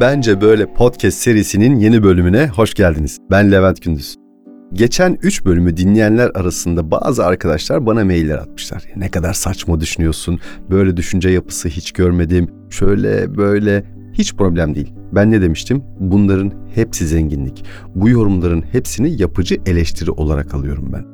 Bence Böyle podcast serisinin yeni bölümüne hoş geldiniz. Ben Levent Gündüz. Geçen 3 bölümü dinleyenler arasında bazı arkadaşlar bana mailler atmışlar. Ne kadar saçma düşünüyorsun, böyle düşünce yapısı hiç görmedim, şöyle böyle hiç problem değil. Ben ne demiştim? Bunların hepsi zenginlik. Bu yorumların hepsini yapıcı eleştiri olarak alıyorum ben.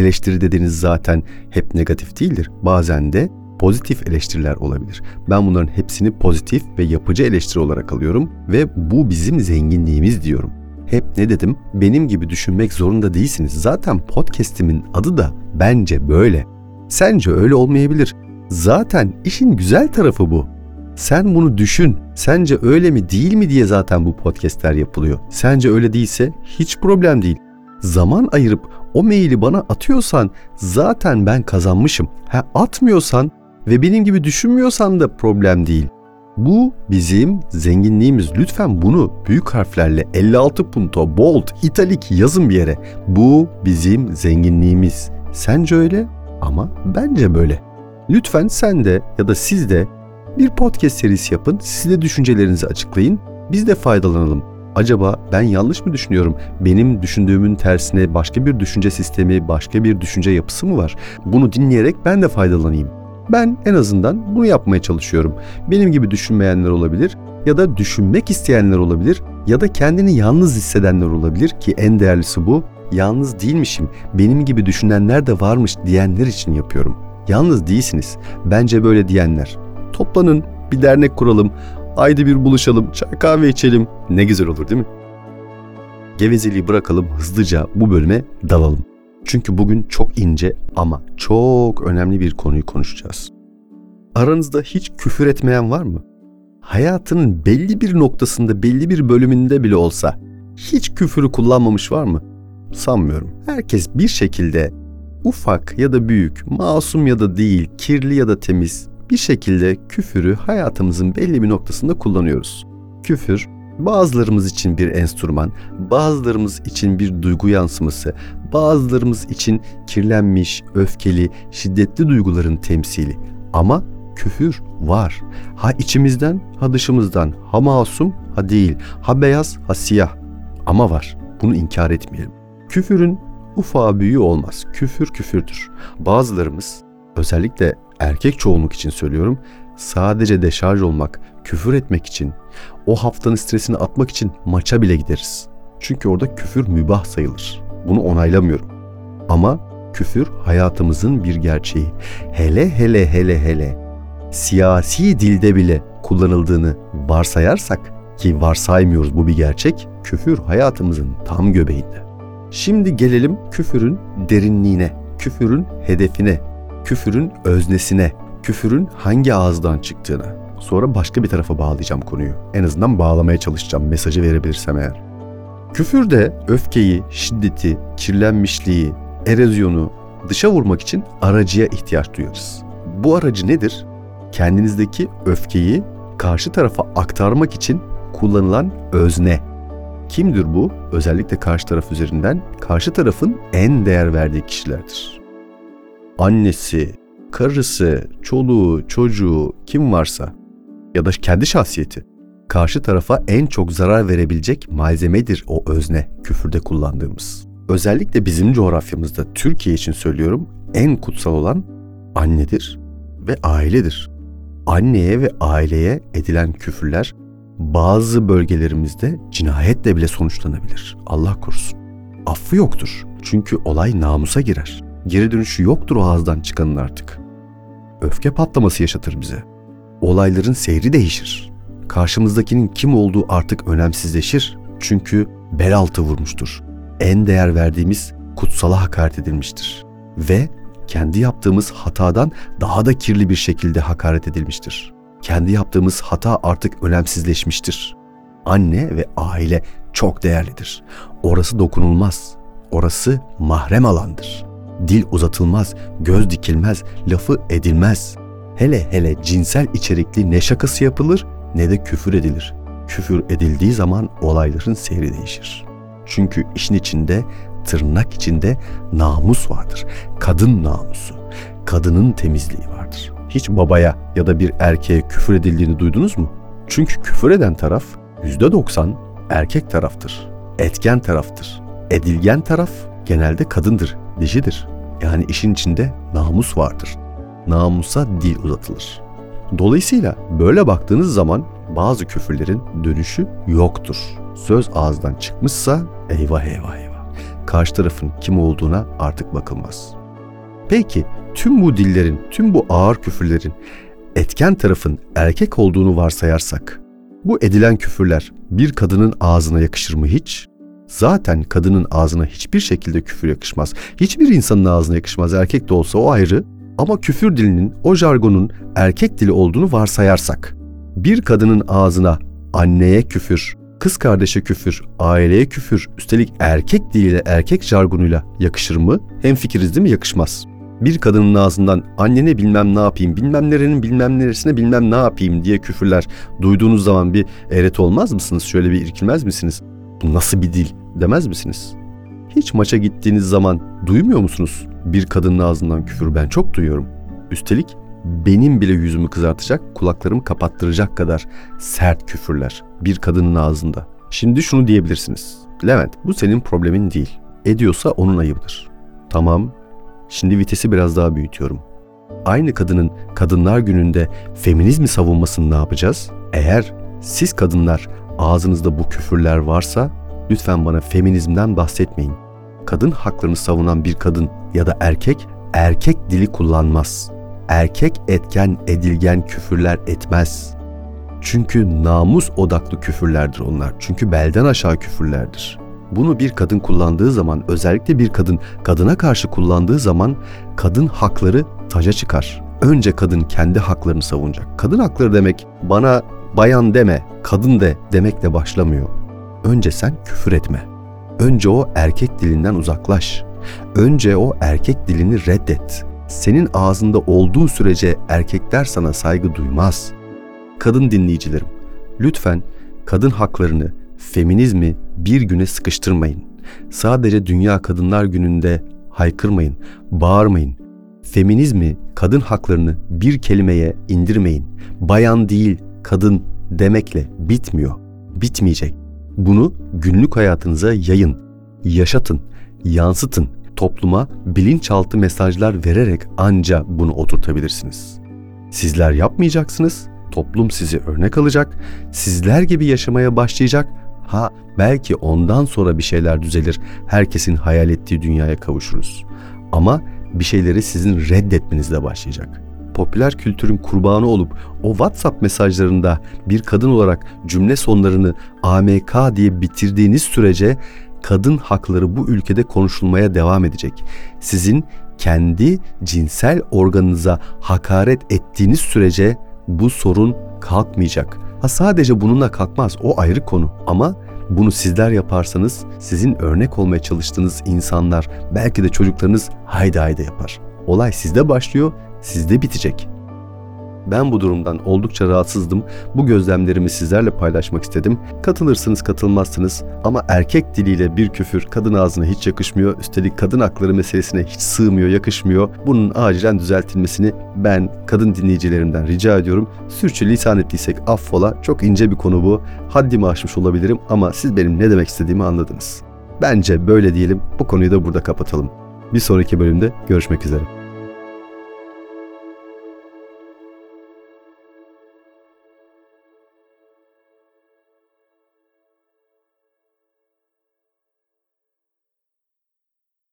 Eleştiri dediğiniz zaten hep negatif değildir. Bazen de pozitif eleştiriler olabilir. Ben bunların hepsini pozitif ve yapıcı eleştiri olarak alıyorum ve bu bizim zenginliğimiz diyorum. Hep ne dedim? Benim gibi düşünmek zorunda değilsiniz. Zaten podcast'imin adı da bence böyle. Sence öyle olmayabilir. Zaten işin güzel tarafı bu. Sen bunu düşün. Sence öyle mi değil mi diye zaten bu podcastler yapılıyor. Sence öyle değilse hiç problem değil. Zaman ayırıp o maili bana atıyorsan zaten ben kazanmışım. Ha atmıyorsan ve benim gibi düşünmüyorsan da problem değil. Bu bizim zenginliğimiz. Lütfen bunu büyük harflerle 56 punto bold italik yazın bir yere. Bu bizim zenginliğimiz. Sence öyle ama bence böyle. Lütfen sen de ya da siz de bir podcast serisi yapın. Siz de düşüncelerinizi açıklayın. Biz de faydalanalım. Acaba ben yanlış mı düşünüyorum? Benim düşündüğümün tersine başka bir düşünce sistemi, başka bir düşünce yapısı mı var? Bunu dinleyerek ben de faydalanayım. Ben en azından bunu yapmaya çalışıyorum. Benim gibi düşünmeyenler olabilir ya da düşünmek isteyenler olabilir ya da kendini yalnız hissedenler olabilir ki en değerlisi bu. Yalnız değilmişim, benim gibi düşünenler de varmış diyenler için yapıyorum. Yalnız değilsiniz. Bence böyle diyenler. Toplanın, bir dernek kuralım, ayda bir buluşalım, çay kahve içelim. Ne güzel olur değil mi? Gevezeliği bırakalım, hızlıca bu bölüme dalalım. Çünkü bugün çok ince ama çok önemli bir konuyu konuşacağız. Aranızda hiç küfür etmeyen var mı? Hayatının belli bir noktasında, belli bir bölümünde bile olsa hiç küfürü kullanmamış var mı? Sanmıyorum. Herkes bir şekilde ufak ya da büyük, masum ya da değil, kirli ya da temiz bir şekilde küfürü hayatımızın belli bir noktasında kullanıyoruz. Küfür bazılarımız için bir enstrüman, bazılarımız için bir duygu yansıması, bazılarımız için kirlenmiş, öfkeli, şiddetli duyguların temsili. Ama küfür var. Ha içimizden, ha dışımızdan, ha masum, ha değil, ha beyaz, ha siyah. Ama var. Bunu inkar etmeyelim. Küfürün ufağı büyüğü olmaz. Küfür küfürdür. Bazılarımız özellikle erkek çoğunluk için söylüyorum sadece deşarj olmak, küfür etmek için, o haftanın stresini atmak için maça bile gideriz. Çünkü orada küfür mübah sayılır. Bunu onaylamıyorum. Ama küfür hayatımızın bir gerçeği. Hele hele hele hele siyasi dilde bile kullanıldığını varsayarsak ki varsaymıyoruz bu bir gerçek, küfür hayatımızın tam göbeğinde. Şimdi gelelim küfürün derinliğine, küfürün hedefine, küfürün öznesine, küfürün hangi ağızdan çıktığına. Sonra başka bir tarafa bağlayacağım konuyu. En azından bağlamaya çalışacağım mesajı verebilirsem eğer. Küfürde öfkeyi, şiddeti, kirlenmişliği, erozyonu dışa vurmak için aracıya ihtiyaç duyarız. Bu aracı nedir? Kendinizdeki öfkeyi karşı tarafa aktarmak için kullanılan özne. Kimdir bu? Özellikle karşı taraf üzerinden karşı tarafın en değer verdiği kişilerdir. Annesi, karısı, çoluğu, çocuğu kim varsa ya da kendi şahsiyeti karşı tarafa en çok zarar verebilecek malzemedir o özne küfürde kullandığımız. Özellikle bizim coğrafyamızda Türkiye için söylüyorum en kutsal olan annedir ve ailedir. Anneye ve aileye edilen küfürler bazı bölgelerimizde cinayetle bile sonuçlanabilir. Allah korusun. Affı yoktur. Çünkü olay namusa girer. Geri dönüşü yoktur o ağızdan çıkanın artık. Öfke patlaması yaşatır bize. Olayların seyri değişir. Karşımızdakinin kim olduğu artık önemsizleşir. Çünkü bel altı vurmuştur. En değer verdiğimiz kutsala hakaret edilmiştir. Ve kendi yaptığımız hatadan daha da kirli bir şekilde hakaret edilmiştir. Kendi yaptığımız hata artık önemsizleşmiştir. Anne ve aile çok değerlidir. Orası dokunulmaz. Orası mahrem alandır. Dil uzatılmaz, göz dikilmez, lafı edilmez. Hele hele cinsel içerikli ne şakası yapılır ne de küfür edilir. Küfür edildiği zaman olayların seyri değişir. Çünkü işin içinde tırnak içinde namus vardır. Kadın namusu, kadının temizliği vardır. Hiç babaya ya da bir erkeğe küfür edildiğini duydunuz mu? Çünkü küfür eden taraf %90 erkek taraftır. Etken taraftır. Edilgen taraf genelde kadındır, dişidir. Yani işin içinde namus vardır. Namusa dil uzatılır. Dolayısıyla böyle baktığınız zaman bazı küfürlerin dönüşü yoktur. Söz ağızdan çıkmışsa eyvah eyvah eyvah. Karşı tarafın kim olduğuna artık bakılmaz. Peki tüm bu dillerin, tüm bu ağır küfürlerin etken tarafın erkek olduğunu varsayarsak, bu edilen küfürler bir kadının ağzına yakışır mı hiç? Zaten kadının ağzına hiçbir şekilde küfür yakışmaz. Hiçbir insanın ağzına yakışmaz. Erkek de olsa o ayrı. Ama küfür dilinin, o jargonun erkek dili olduğunu varsayarsak, bir kadının ağzına anneye küfür, kız kardeşe küfür, aileye küfür, üstelik erkek diliyle, erkek jargonuyla yakışır mı? Hem fikiriz değil mi? Yakışmaz. Bir kadının ağzından annene bilmem ne yapayım, bilmem nerenin bilmem neresine bilmem ne yapayım diye küfürler duyduğunuz zaman bir eret olmaz mısınız? Şöyle bir irkilmez misiniz? Bu nasıl bir dil demez misiniz? Hiç maça gittiğiniz zaman duymuyor musunuz? Bir kadının ağzından küfür ben çok duyuyorum. Üstelik benim bile yüzümü kızartacak, kulaklarımı kapattıracak kadar sert küfürler bir kadının ağzında. Şimdi şunu diyebilirsiniz. Levent bu senin problemin değil. Ediyorsa onun ayıbıdır. Tamam. Şimdi vitesi biraz daha büyütüyorum. Aynı kadının Kadınlar Günü'nde feminizmi savunmasını ne yapacağız? Eğer siz kadınlar ağzınızda bu küfürler varsa lütfen bana feminizmden bahsetmeyin. Kadın haklarını savunan bir kadın ya da erkek erkek dili kullanmaz. Erkek etken edilgen küfürler etmez. Çünkü namus odaklı küfürlerdir onlar. Çünkü belden aşağı küfürlerdir. Bunu bir kadın kullandığı zaman, özellikle bir kadın kadına karşı kullandığı zaman kadın hakları taca çıkar. Önce kadın kendi haklarını savunacak. Kadın hakları demek bana bayan deme, kadın de demekle başlamıyor. Önce sen küfür etme. Önce o erkek dilinden uzaklaş. Önce o erkek dilini reddet. Senin ağzında olduğu sürece erkekler sana saygı duymaz. Kadın dinleyicilerim, lütfen kadın haklarını, feminizmi bir güne sıkıştırmayın. Sadece Dünya Kadınlar Günü'nde haykırmayın, bağırmayın. Feminizmi, kadın haklarını bir kelimeye indirmeyin. Bayan değil, kadın demekle bitmiyor. Bitmeyecek. Bunu günlük hayatınıza yayın, yaşatın, yansıtın. Topluma bilinçaltı mesajlar vererek anca bunu oturtabilirsiniz. Sizler yapmayacaksınız, toplum sizi örnek alacak, sizler gibi yaşamaya başlayacak. Ha belki ondan sonra bir şeyler düzelir, herkesin hayal ettiği dünyaya kavuşuruz. Ama bir şeyleri sizin reddetmenizle başlayacak. Popüler kültürün kurbanı olup o WhatsApp mesajlarında bir kadın olarak cümle sonlarını AMK diye bitirdiğiniz sürece kadın hakları bu ülkede konuşulmaya devam edecek. Sizin kendi cinsel organınıza hakaret ettiğiniz sürece bu sorun kalkmayacak. Ha sadece bununla kalkmaz o ayrı konu ama bunu sizler yaparsanız sizin örnek olmaya çalıştığınız insanlar belki de çocuklarınız haydi haydi yapar. Olay sizde başlıyor, sizde bitecek. Ben bu durumdan oldukça rahatsızdım. Bu gözlemlerimi sizlerle paylaşmak istedim. Katılırsınız katılmazsınız ama erkek diliyle bir küfür kadın ağzına hiç yakışmıyor. Üstelik kadın hakları meselesine hiç sığmıyor, yakışmıyor. Bunun acilen düzeltilmesini ben kadın dinleyicilerimden rica ediyorum. Sürçü lisan ettiysek affola. Çok ince bir konu bu. Haddimi aşmış olabilirim ama siz benim ne demek istediğimi anladınız. Bence böyle diyelim. Bu konuyu da burada kapatalım. Bir sonraki bölümde görüşmek üzere.